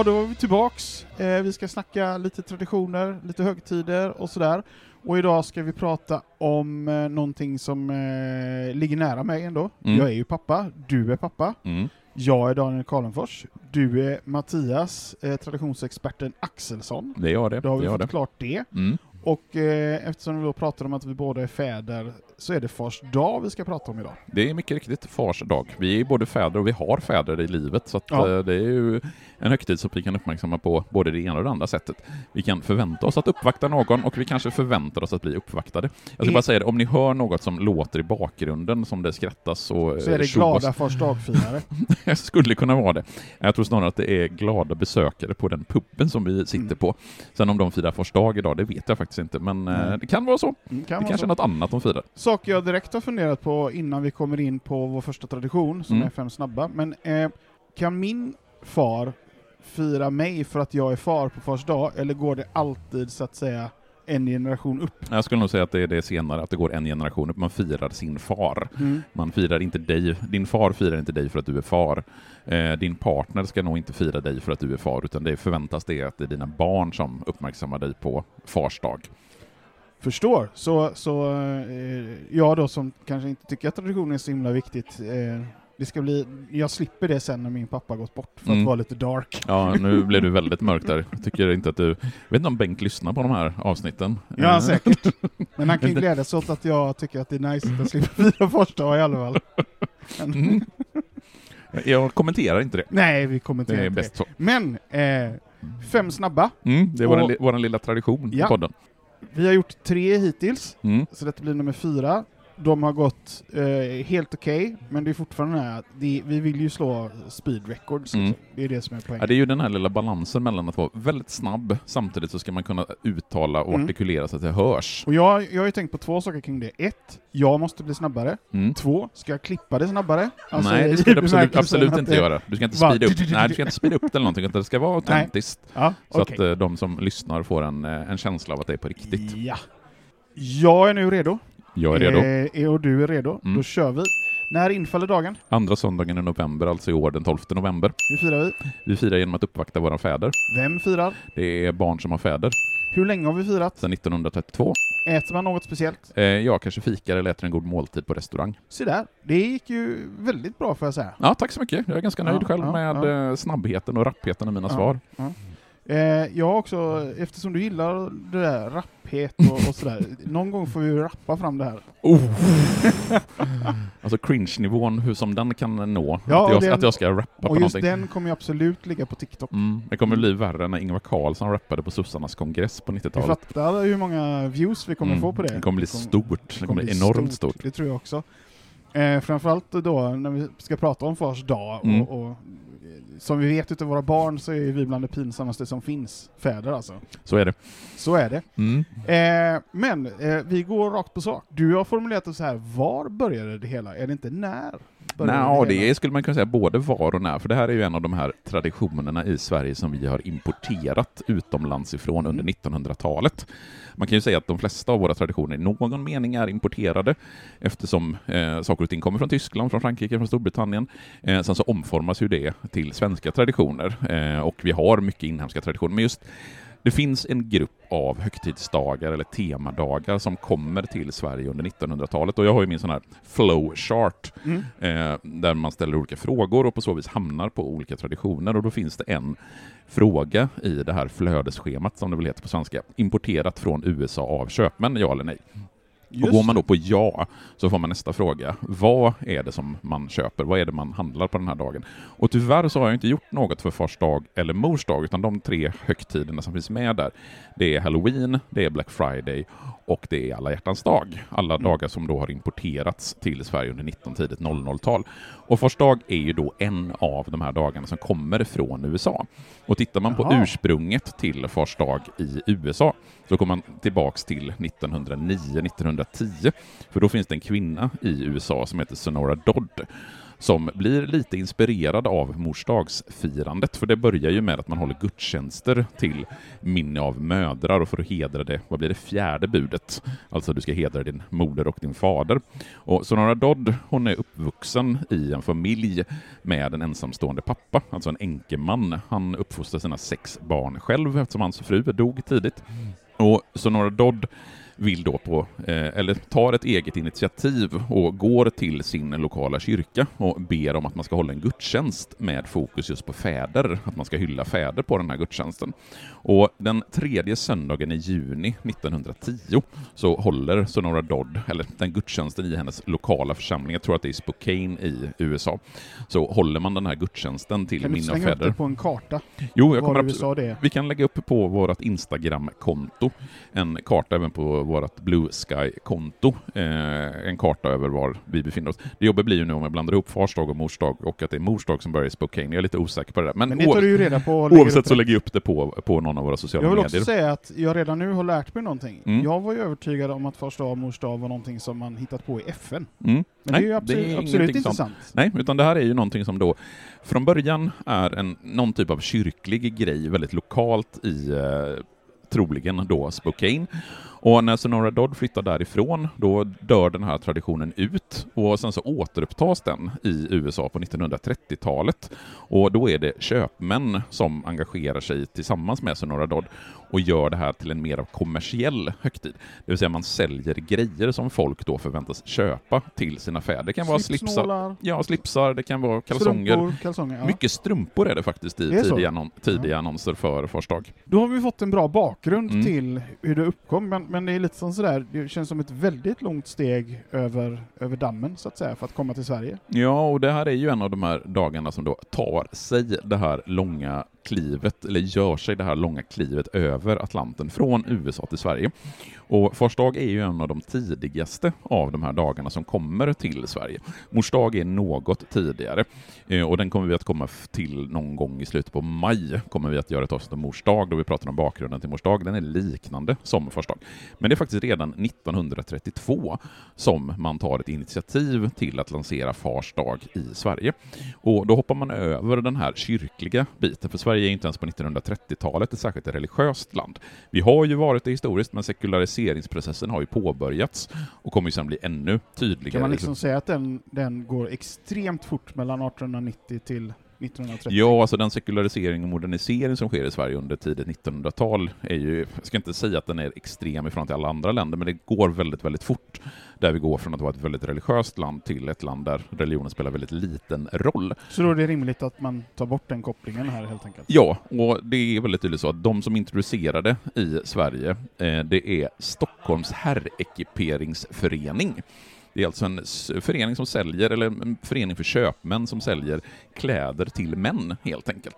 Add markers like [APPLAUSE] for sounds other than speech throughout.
Ja, då är vi tillbaks. Eh, vi ska snacka lite traditioner, lite högtider och sådär. Och idag ska vi prata om eh, någonting som eh, ligger nära mig ändå. Mm. Jag är ju pappa, du är pappa. Mm. Jag är Daniel Karlenfors. Du är Mattias, eh, traditionsexperten Axelsson. Det gör det. Då har det vi gör fått det. klart det. Mm. Och eh, eftersom vi då pratar om att vi båda är fäder, så är det fars dag vi ska prata om idag. Det är mycket riktigt fars dag. Vi är både fäder och vi har fäder i livet, så Ja. eh, det är ju en högtid som vi kan uppmärksamma på både det ena och det andra sättet. Vi kan förvänta oss att uppvakta någon och vi kanske förväntar oss att bli uppvaktade. Jag ska bara säga det, om ni hör något som låter i bakgrunden, som det skrattas och Så är det eh, glada fars dag-firare. [LAUGHS] Det skulle kunna vara det. Jag tror snarare att det är glada besökare på den puben som vi sitter Mm. på. Sen om de firar fars dag idag, det vet jag faktiskt inte, men eh, Nej. det kan vara så. Mm, kan Det vara kanske så. är något annat de firar. Saker jag direkt har funderat på innan vi kommer in på vår första tradition, som Mm. är fem snabba. Men eh, kan min far fira mig för att jag är far på fars dag, eller går det alltid så att säga en generation upp? Jag skulle nog säga att det är det senare, att det går en generation upp. Man firar sin far. Mm. Man firar inte dig, din far firar inte dig för att du är far. Eh, din partner ska nog inte fira dig för att du är far, utan det förväntas det att det är dina barn som uppmärksammar dig på fars dag. Förstår. Så, så eh, jag då som kanske inte tycker att traditionen är så himla viktigt, eh, det ska bli, jag slipper det sen när min pappa gått bort, för Mm. att vara lite dark. Ja, nu [LAUGHS] blev du väldigt mörk där. Jag tycker inte att du... Jag vet inte om Bengt lyssnar på de här avsnitten. Ja, Eh, säkert. Men han kan ju [LAUGHS] sig åt att jag tycker att det är nice att jag slipper fira fars dag i alla fall. Men, Mm. Jag kommenterar inte det. Nej, vi kommenterar Det är inte bäst så. Men, eh, fem snabba. Mm, det är Och- vår lilla tradition Ja. i podden. Vi har gjort tre hittills, Mm. så detta blir nummer fyra. De har gått eh, helt okej, men det är fortfarande det här det, vi vill ju slå speed records. Mm. liksom. Det är det som är poängen. Ja, det är ju den här lilla balansen mellan att vara väldigt snabb, samtidigt så ska man kunna uttala och Mm. artikulera så att det hörs. Och jag, jag har ju tänkt på två saker kring det. Ett, jag måste bli snabbare. Mm. Två, ska jag klippa det snabbare? Alltså, Nej, det ska du absolut, absolut inte det- göra. Du ska inte speeda upp, nej, du ska inte speeda upp det eller någonting, utan det ska vara [LAUGHS] autentiskt. Ja, Så att eh, de som lyssnar får en, eh, en känsla av att det är på riktigt. Ja. Jag är nu redo. Jag är redo. Eh, och du är redo. Mm. Då kör vi. När infaller dagen? Andra söndagen i november, alltså i år den 12 november. Hur firar vi? Vi firar genom att uppvakta våra fäder. Vem firar? Det är barn som har fäder Hur länge har vi firat? sedan 1932. Äter man något speciellt? Eh, jag kanske fikar eller äter en god måltid på restaurang. Se där. Det gick ju väldigt bra får jag säga. Ja, tack så mycket. Jag är ganska nöjd Ja, själv ja, med ja. eh, snabbheten och rappheten i mina Ja. svar. Eh, jag också, eftersom du gillar det där rapphet och, och sådär, [LAUGHS] någon gång får vi rappa fram det här. Oh. [LAUGHS] alltså cringe-nivån, hur som den kan nå. Ja, att, jag, den- att jag ska rappa på Och just någonting. den kommer ju absolut ligga på TikTok. Mm, det kommer bli värre när Ingvar Carlsson rappade på sossarnas kongress på Vi 90-talet. fattar hur många views vi kommer Mm, få på det. Det kommer bli stort. Det kommer bli enormt stort. Det tror jag också. Eh, framförallt då när vi ska prata om fars dag, Mm. och, och eh, som vi vet utav våra barn så är vi bland det pinsammaste som finns, fäder alltså. Så är det. Så är det. Mm. Eh, men eh, vi går rakt på sak. Du har formulerat det så här, var började det hela? Är det inte när? Hela? det skulle man kunna säga både var och när, för det här är ju en av de här traditionerna i Sverige som vi har importerat utomlands ifrån under 1900-talet. Man kan ju säga att de flesta av våra traditioner i någon mening är importerade eftersom eh, saker och ting kommer från Tyskland, från Frankrike, från Storbritannien. Eh, sen så omformas ju det till svenska traditioner eh, och vi har mycket inhemska traditioner. Men just det finns en grupp av högtidsdagar eller temadagar som kommer till Sverige under 1900-talet och jag har ju min sån här flowchart Mm. eh, där man ställer olika frågor och på så vis hamnar på olika traditioner och då finns det en fråga i det här flödesschemat som det väl heter på svenska, importerat från USA av köpmän, ja eller nej? Och går man då på ja, så får man nästa fråga. Vad är det som man köper? Vad är det man handlar på den här dagen? Och tyvärr så har jag inte gjort något för fars dag eller mors dag, utan de tre högtiderna som finns med där, det är halloween, det är black friday och det är alla hjärtans dag. Alla Mm. dagar som då har importerats till Sverige under 19 tidigt 00-tal. Och fars dag är ju då en av de här dagarna som kommer från USA. Och tittar man på ursprunget till fars dag i USA så kommer man tillbaks till 2010, För då finns det en kvinna i USA som heter Sonora Dodd som blir lite inspirerad av morsdagsfirandet, för det börjar ju med att man håller gudstjänster till minne av mödrar och för att hedra det, vad blir det, fjärde budet? Alltså du ska hedra din moder och din fader. Och Sonora Dodd, hon är uppvuxen i en familj med en ensamstående pappa, alltså en enkeman. Han uppfostrar sina sex barn själv eftersom hans fru dog tidigt. Och Sonora Dodd vill då på, eh, eller tar ett eget initiativ och går till sin lokala kyrka och ber om att man ska hålla en gudstjänst med fokus just på fäder, att man ska hylla fäder på den här gudstjänsten. Och den tredje söndagen i juni 1910 så håller Sonora Dodd, eller den gudstjänsten i hennes lokala församling, jag tror att det är Spokane i USA, så håller man den här gudstjänsten till Kan du minne av slänga upp det fäder. på en karta? Jo, jag kommer absolut vi kan lägga upp på vårt Instagram-konto en karta även på vårt Blue Sky-konto. Eh, en karta över var vi befinner oss. Det jobbet blir ju nu om jag blandar ihop fars dag och mors dag och att det är mors dag som börjar i Spokane. Jag är lite osäker på det där. Men, Men det tar du ju reda på. oavsett så lägger jag upp det på, på någon av våra sociala Jag vill medier. också säga att jag redan nu har lärt mig någonting. Mm. Jag var ju övertygad om att fars dag och mors dag var någonting som man hittat på i FN. Mm. Men det är ju absolut, ingenting absolut inte sant. Nej, utan det här är ju någonting som då från början är en, någon typ av kyrklig grej, väldigt lokalt i eh, troligen då Spokane. Och när Sonora Dodd flyttar därifrån, då dör den här traditionen ut och sen så återupptas den i USA på 1930-talet. Och då är det köpmän som engagerar sig tillsammans med Sonora Dodd och gör det här till en mer kommersiell högtid. Det vill säga man säljer grejer som folk då förväntas köpa till sina fäder. Det kan vara slipsar, ja, slipsar, det kan vara kalsonger. strumpor, kalsonger. Ja. Mycket strumpor är det faktiskt i Det tidiga, annon tidiga annonser för Fars dag. Då har vi fått en bra bakgrund Mm. till hur det uppkom, men, men det är lite som sådär, det känns som ett väldigt långt steg över, över dammen så att säga, för att komma till Sverige. Ja, och det här är ju en av de här dagarna som då tar sig det här långa klivet, eller gör sig det här långa klivet över Atlanten från USA till Sverige. Och Fars dag är ju en av de tidigaste av de här dagarna som kommer till Sverige. Mors dag är något tidigare, eh, och den kommer vi att komma till någon gång i slutet på maj, kommer vi att göra ett avsnitt om Mors dag, då vi pratar om bakgrunden till Mors dag. Den är liknande som Fars dag. Men det är faktiskt redan 1932 som man tar ett initiativ till att lansera Fars dag i Sverige. Och då hoppar man över den här kyrkliga biten, för Sverige är inte ens på 1930-talet ett särskilt religiöst land. Vi har ju varit det historiskt, men sekulariseringsprocessen har ju påbörjats och kommer ju sen bli ännu tydligare. Kan man liksom säga att den, den går extremt fort mellan 1890 till 1930? Ja, alltså den sekularisering och modernisering som sker i Sverige under tidigt 1900-tal är ju, jag ska inte säga att den är extrem i förhållande till alla andra länder, men det går väldigt, väldigt fort. Där vi går från att vara ett väldigt religiöst land till ett land där religionen spelar väldigt liten roll. Så då är det rimligt att man tar bort den kopplingen här helt enkelt? Ja, och det är väldigt tydligt så att de som introducerade i Sverige, eh, det är Stockholms herrekiperingsförening. Det är alltså en förening som säljer, eller en förening för köpmän som säljer kläder till män, helt enkelt.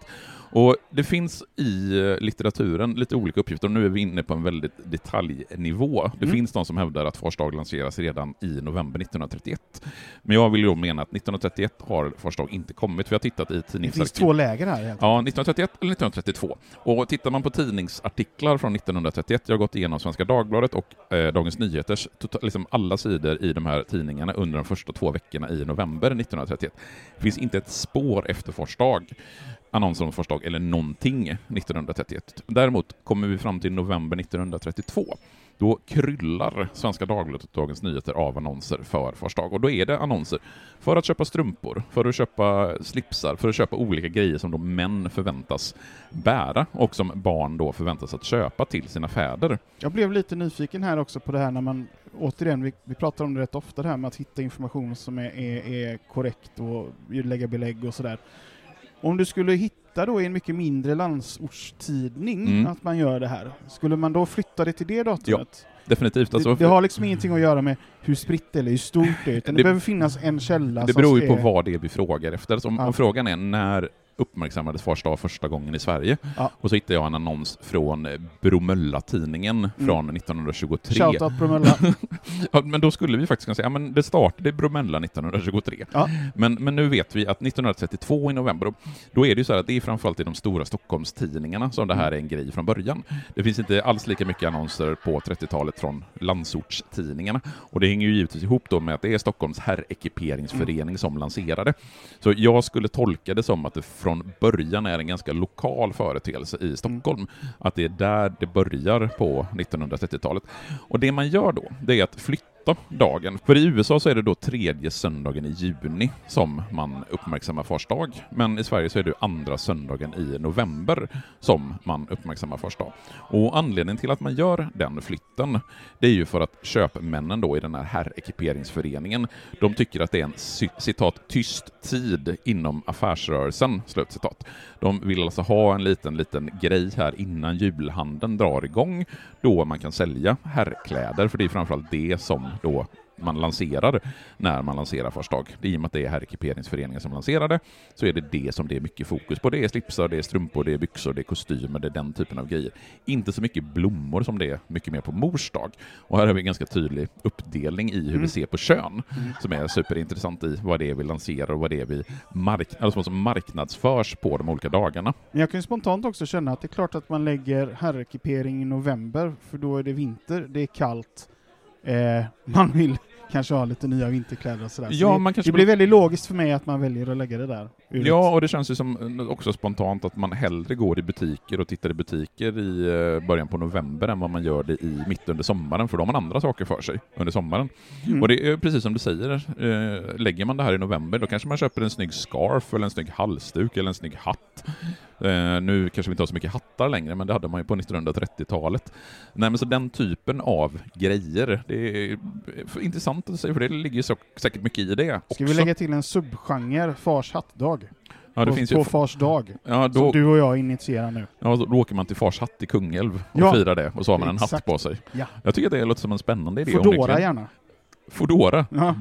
Och det finns i eh, litteraturen lite olika uppgifter, och nu är vi inne på en väldigt detaljnivå. Det Mm. finns de som hävdar att Fars dag lanseras redan i november 1931. Men jag vill då mena att 1931 har Fars dag inte kommit, för jag har tittat i Det finns tidningsarkiv. två läger här helt Ja, 1931 eller 1932. Och tittar man på tidningsartiklar från 1931, jag har gått igenom Svenska Dagbladet och eh, Dagens Nyheters, tota- liksom alla sidor i de här tidningarna under de första två veckorna i november 1931. Det finns inte ett spår efter Fors dag, annonser om Fors dag eller någonting 1931. Däremot kommer vi fram till november 1932. Då kryllar Svenska Dagbladet och Dagens Nyheter av annonser för Fars dag. Och då är det annonser för att köpa strumpor, för att köpa slipsar, för att köpa olika grejer som då män förväntas bära och som barn då förväntas att köpa till sina fäder. Jag blev lite nyfiken här också på det här när man, återigen, vi, vi pratar om det rätt ofta det här med att hitta information som är, är, är korrekt och lägga belägg och sådär. Om du skulle hit, flytta då i en mycket mindre landsortstidning, Mm. att man gör det här, skulle man då flytta det till det datumet? Definitivt. Alltså, det, det har liksom ingenting att göra med hur spritt eller hur stort det är, utan det, Det- behöver finnas en källa Det beror ju på vad det är vi frågar efter. Så om, Ja. om frågan är när uppmärksammades Fars dag första gången i Sverige? Ja. Och så hittar jag en annons från eh, Bromölla-tidningen från 1923. Shoutout Bromölla. [LAUGHS] Ja, men då skulle vi faktiskt kunna säga, ja, men det startade i Bromölla 1923. Ja. Men, men nu vet vi att 1932 i november, då är det ju så här att det är framförallt i de stora Stockholmstidningarna som det här är en grej från början. Det finns inte alls lika mycket annonser på 30-talet från landsortstidningarna. Och det hänger ju givetvis ihop då med att det är Stockholms herrekiperingsförening som lanserade. Så jag skulle tolka det som att det från början är en ganska lokal företeelse i Stockholm. Att det är där det börjar på 1930-talet. Och det man gör då, det är att flytta dagen. För i USA så är det då tredje söndagen i juni som man uppmärksammar Fars dag. Men i Sverige så är det andra söndagen i november som man uppmärksammar Fars dag. Och anledningen till att man gör den flytten, det är ju för att köpmännen då i den här herrekiperingsföreningen, de tycker att det är en citat tyst tid inom affärsrörelsen, slut citat. De vill alltså ha en liten, liten grej här innan julhandeln drar igång, då man kan sälja herrkläder, för det är framförallt det som då man lanserar när man lanserar Fars dag. I och med att det är herrekiperingsföreningen som lanserar det, så är det det som det är mycket fokus på. Det är slipsar, det är strumpor, det är byxor, det är kostymer, det är den typen av grejer. Inte så mycket blommor som det är mycket mer på mors dag. Och här har vi en ganska tydlig uppdelning i hur Mm. vi ser på kön, som är superintressant i vad det är vi lanserar och vad det är vi mark alltså som marknadsförs på de olika dagarna. Men jag kan ju spontant också känna att det är klart att man lägger herrekipering i november, för då är det vinter, det är kallt, eh, man vill kanske ha lite nya vinterkläder och sådär. Så Ja, det, man kanske det blir väldigt logiskt för mig att man väljer att lägga det där. Ur Ja, och det känns ju som eh, också spontant att man hellre går i butiker och tittar i butiker i eh, början på november än vad man gör det i mitt under sommaren, för då har man andra saker för sig under sommaren. Mm. Och det är precis som du säger, eh, lägger man det här i november, då kanske man köper en snygg scarf eller en snygg halsduk eller en snygg hatt. Nu kanske vi inte har så mycket hattar längre, men det hade man ju på 1930-talet. Nej, men så den typen av grejer, det är intressant att säga, för det ligger så, säkert mycket i det också. Ska vi lägga till en subgenre, Fars hattdag? Ja, det på, finns på ju, Fars dag, ja, som då, du och jag initierar nu. Ja, då åker man till Fars hatt i Kungälv och Ja, firar det, och så har man en hatt exakt. på sig. Ja. Jag tycker att det låter som en spännande idé. Foodora gärna. Foodora? Ja.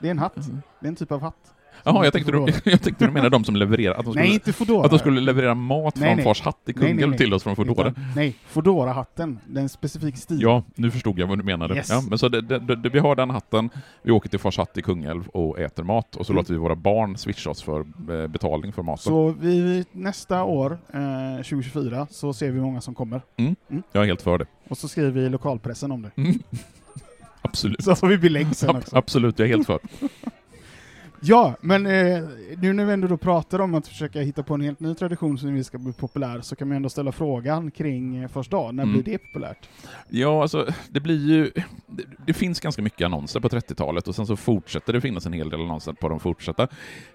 Det är en hatt. Det är en typ av hatt. Jaha, jag tänkte, du, [LAUGHS] jag tänkte du menar de som levererar, att de skulle, Nej, inte Foodora. att de skulle leverera mat Nej, från nej. Fars hatt i Kungälv till oss från Foodora. Nej, Foodora-hatten. Det är en specifik stil. Ja, nu förstod jag vad du menade. Yes. Ja, men så det, det, det, vi har den hatten, vi åker till Fars hatt i Kungälv och äter mat, och så Mm. låter vi våra barn swisha oss för eh, betalning för maten. Så vi, nästa år, eh, 2024, så ser vi hur många som kommer. Jag är helt för det. Och så skriver vi i lokalpressen om det. Absolut. Så får vi belägg sen Ab- också. absolut, jag är helt för. Ja, men eh, nu när vi ändå då pratar om att försöka hitta på en helt ny tradition som vi ska bli populär, så kan man ändå ställa frågan kring eh, första dag. När Mm. blir det populärt? Ja, alltså det blir ju... Det, det finns ganska mycket annonser på 30-talet och sen så fortsätter det finnas en hel del annonser på de fortsatta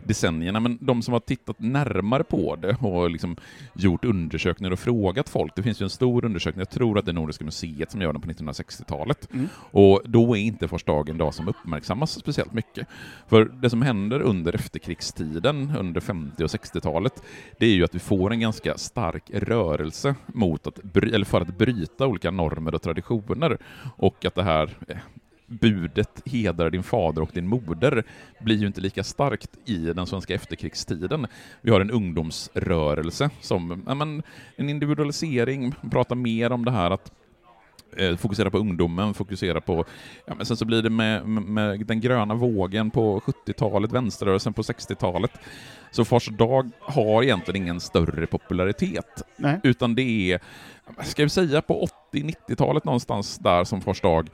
decennierna, men de som har tittat närmare på det och liksom gjort undersökningar och frågat folk, det finns ju en stor undersökning, jag tror att det är Nordiska museet som gör den på 1960-talet, Mm. och då är inte första dagen en dag som uppmärksammas speciellt mycket. För det som händer under efterkrigstiden, under 50 och 60-talet, det är ju att vi får en ganska stark rörelse mot att, eller för att bryta olika normer och traditioner, och att det här eh, budet hedrar din fader och din moder blir ju inte lika starkt i den svenska efterkrigstiden. Vi har en ungdomsrörelse som, ja, men, en individualisering, pratar mer om det här att fokusera på ungdomen, fokusera på... Ja, men sen så blir det med, med, med den gröna vågen på 70-talet, vänsterrörelsen på 60-talet. Så Fars dag har egentligen ingen större popularitet, Nej. utan det är, ska vi säga på 80-90-talet någonstans där som Fars dag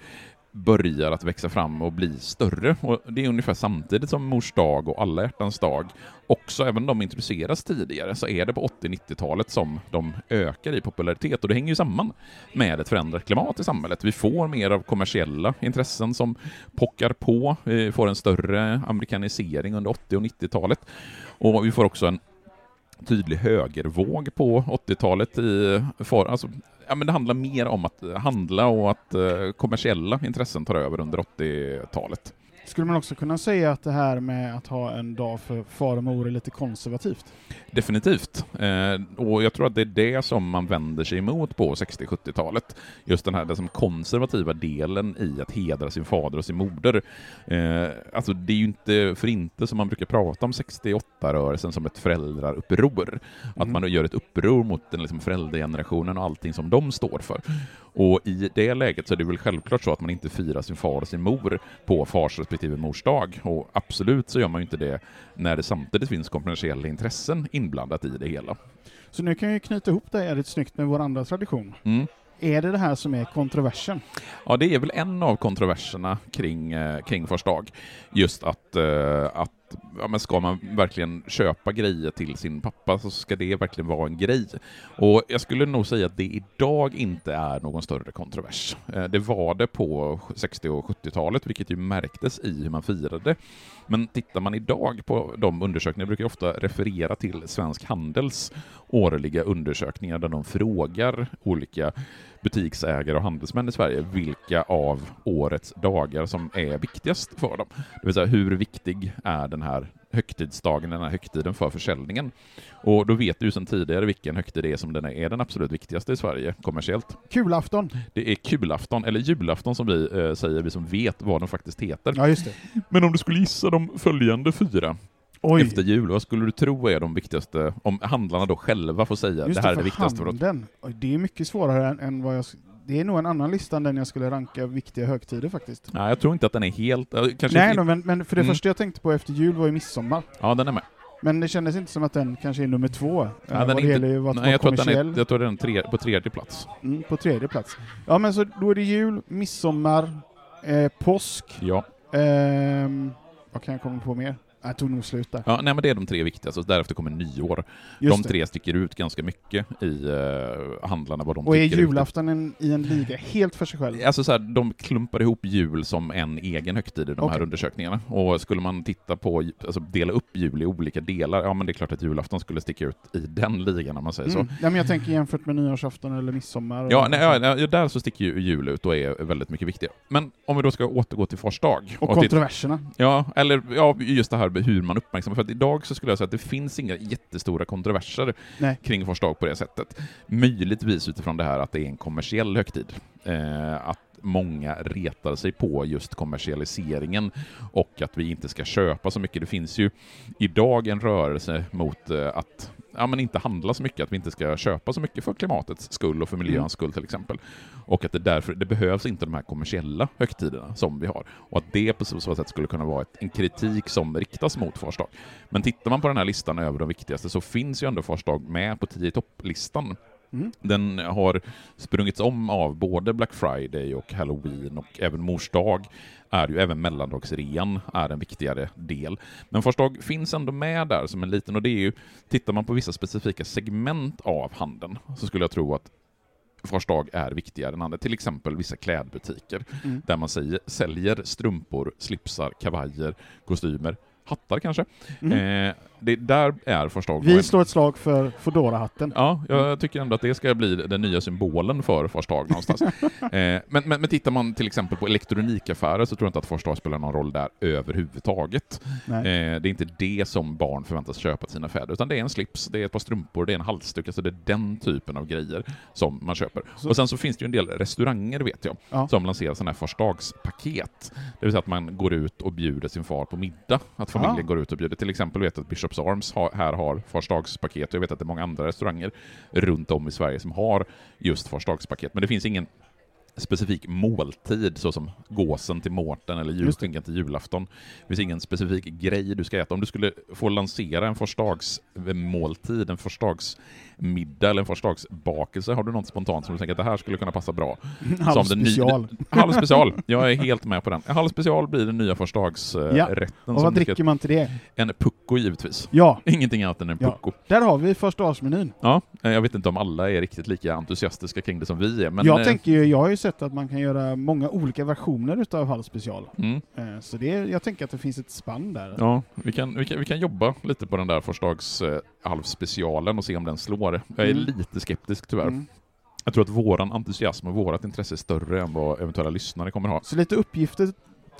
börjar att växa fram och bli större. Och det är ungefär samtidigt som Mors dag och Alla hjärtans dag också, även om de introduceras tidigare, så är det på 80-90-talet som de ökar i popularitet. Och det hänger ju samman med ett förändrat klimat i samhället. Vi får mer av kommersiella intressen som pockar på, vi får en större amerikanisering under 80 och 90-talet. Och vi får också en tydlig högervåg på 80-talet i for, alltså, ja, men det handlar mer om att handla och att eh, kommersiella intressen tar över under 80-talet. Skulle man också kunna säga att det här med att ha en dag för far och mor är lite konservativt? Definitivt. Eh, och jag tror att det är det som man vänder sig emot på 60-70-talet. Just den här den som konservativa delen i att hedra sin fader och sin moder. Eh, alltså det är ju inte för inte som man brukar prata om 68-rörelsen som ett föräldraruppror. Att Mm. man gör ett uppror mot den liksom föräldragenerationen och allting som de står för. Och i det läget så är det väl självklart så att man inte firar sin far och sin mor på fars respektive mors dag. Och absolut så gör man ju inte det när det samtidigt finns kommersiella intressen inblandat i det hela. Så nu kan jag ju knyta ihop det här jävligt snyggt med vår andra tradition. Mm. Är det det här som är kontroversen? Ja, det är väl en av kontroverserna kring, eh, kring Fars dag. Just att, eh, att ja, men ska man verkligen köpa grejer till sin pappa så ska det verkligen vara en grej. Och jag skulle nog säga att det idag inte är någon större kontrovers. Eh, det var det på 60 och 70-talet, vilket ju märktes i hur man firade. Men tittar man idag på de undersökningar, jag brukar ofta referera till Svensk Handels årliga undersökningar där de frågar olika butiksägare och handelsmän i Sverige vilka av årets dagar som är viktigast för dem. Det vill säga hur viktig är den här högtidsdagen, den här högtiden för försäljningen? Och då vet du ju sedan tidigare vilken högtid det är som den är, är den absolut viktigaste i Sverige kommersiellt. Kulafton! Det är kulafton, eller julafton som vi eh, säger, vi som vet vad den faktiskt heter. Ja, just det. Men om du skulle gissa de följande fyra Oj! efter jul, vad skulle du tro är de viktigaste, om handlarna då själva får säga Just det här är det viktigaste för oss? handeln. Det är mycket svårare än, än vad jag... Det är nog en annan lista än den jag skulle ranka viktiga högtider faktiskt. Nej, jag tror inte att den är helt... eh, Kanske Nej, no, men, men för det Mm. första jag tänkte på efter jul var ju midsommar. Ja, den är med. Men det kändes inte som att den kanske är nummer två. Ja, eh, den vad är inte- Nej, vara jag tror att den är, jag tror den är tre, på tredje plats. Mm, på tredje plats. Ja, men så då är det jul, midsommar, eh, påsk, Ja. ehm, vad kan jag komma på mer? Jag tog nog slut där. ja, nej men det är de tre viktigaste, och därefter kommer nyår. Just de det. tre sticker ut ganska mycket i uh, handlarna, vad de Och är julafton en, i en liga helt för sig själv? Alltså så här, de klumpar ihop jul som en egen högtid i de här Okej. undersökningarna. Och skulle man titta på, alltså dela upp jul i olika delar, ja men det är klart att julafton skulle sticka ut i den ligan om man säger Mm. så. Ja, men jag tänker jämfört med nyårsafton eller midsommar. och- Ja, nej, ja, där så sticker ju jul ut och är väldigt mycket viktigare. Men om vi då ska återgå till Fars dag. Och titta- kontroverserna. Ja, eller ja, just det här hur man uppmärksammar. För att idag så skulle jag säga att det finns inga jättestora kontroverser Nej. kring Fars dag på det sättet. Möjligtvis utifrån det här att det är en kommersiell högtid. Eh, att många retar sig på just kommersialiseringen och att vi inte ska köpa så mycket. Det finns ju idag en rörelse mot eh, att ja, men inte handla så mycket, att vi inte ska köpa så mycket för klimatets skull och för miljöns Mm. skull till exempel. Och att det därför, det behövs inte de här kommersiella högtiderna som vi har. Och att det på så sätt skulle kunna vara ett, en kritik som riktas mot Fars dag. Men tittar man på den här listan över de viktigaste så finns ju ändå Fars dag med på 10 topp-listan. Mm. Den har sprungits om av både Black Friday och Halloween och även Mors dag är ju även mellandagsrean är en viktigare del. Men Fars dag finns ändå med där som en liten, och det är ju, tittar man på vissa specifika segment av handeln så skulle jag tro att Fars dag är viktigare än andra, till exempel vissa klädbutiker Mm. där man säger, säljer strumpor, slipsar, kavajer, kostymer, hattar kanske. Mm. Eh, det, där är Fars dag Vi slår ett slag för Foodora-hatten. Ja, jag tycker ändå att det ska bli den nya symbolen för Fars dag någonstans. [LAUGHS] eh, men, men, men tittar man till exempel på elektronikaffärer så tror jag inte att Fars dag spelar någon roll där överhuvudtaget. Eh, det är inte det som barn förväntas köpa till sina fäder, utan det är en slips, det är ett par strumpor, det är en halsduk, alltså det är den typen av grejer som man köper. Så- Och sen så finns det ju en del restauranger, vet jag, Ja. som lanserar sådana här farsdagspaket. Det vill säga att man går ut och bjuder sin far på middag, att familjen Ah. går ut och bjuder. Till exempel vet jag att Bishops Arms här har farsdagspaket, och jag vet att det är många andra restauranger runt om i Sverige som har just farsdagspaket, men det finns ingen specifik måltid, så som gåsen till Mårten eller julskinkan till julafton. Det finns ingen specifik grej du ska äta. Om du skulle få lansera en farsdagsmåltid, en farsdagsmiddag eller en farsdagsbakelse, har du något spontant som du tänker att det här skulle kunna passa bra? [LAUGHS] Halv den ny- special. [LAUGHS] Halv special, [LAUGHS] jag är helt med på den. En halv special blir den nya farsdagsrätten. Ja. rätten Och som vad ska- dricker man till det? En pucko givetvis. Ja, Ingenting annat än en Ja. pucko. där har vi första dagsmenyn. Ja, jag vet inte om alla är riktigt lika entusiastiska kring det som vi är, men... jag, eh, tänker ju, jag har ju sett att man kan göra många olika versioner utav halv special. Mm, Eh, Så det, jag tänker att det finns ett spann där. ja, vi kan, vi, kan, vi kan jobba lite på den där förslags eh, halvspecialen och se om den slår. Jag är Mm. lite skeptisk tyvärr. Mm. Jag tror att våran entusiasm och vårat intresse är större än vad eventuella lyssnare kommer ha. Så lite uppgifter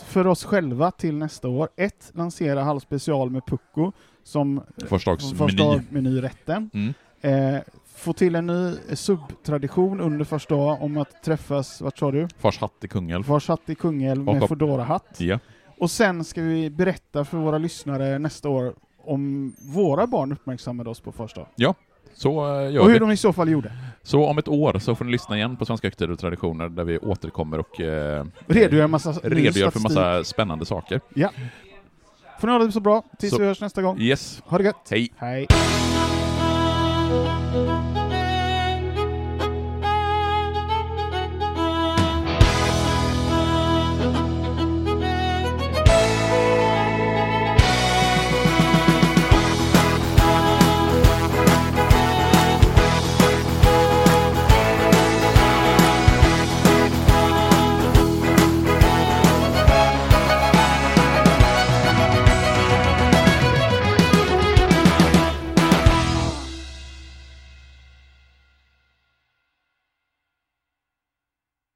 för oss själva till nästa år. Ett, lansera Halv special med Pucko som Första första dags meny. menyrätten. Mm. Eh, få till en ny subtradition under första dag om att träffas, vart sa du? Fars hatt i Kungälv. Var satt i Kungälv med Foodora-hatt. Ja. Och sen ska vi berätta för våra lyssnare nästa år om våra barn uppmärksammade oss på första dag. Så eh, gör Och hur vi. de i så fall gjorde. Så om ett år så får ni lyssna igen på Svenska högtider och traditioner där vi återkommer och eh, Redogör massa redogör för massa spännande saker. Får ni ha det så bra tills Så- vi hörs nästa gång. Yes, Ha det gött! hej! Hej! Música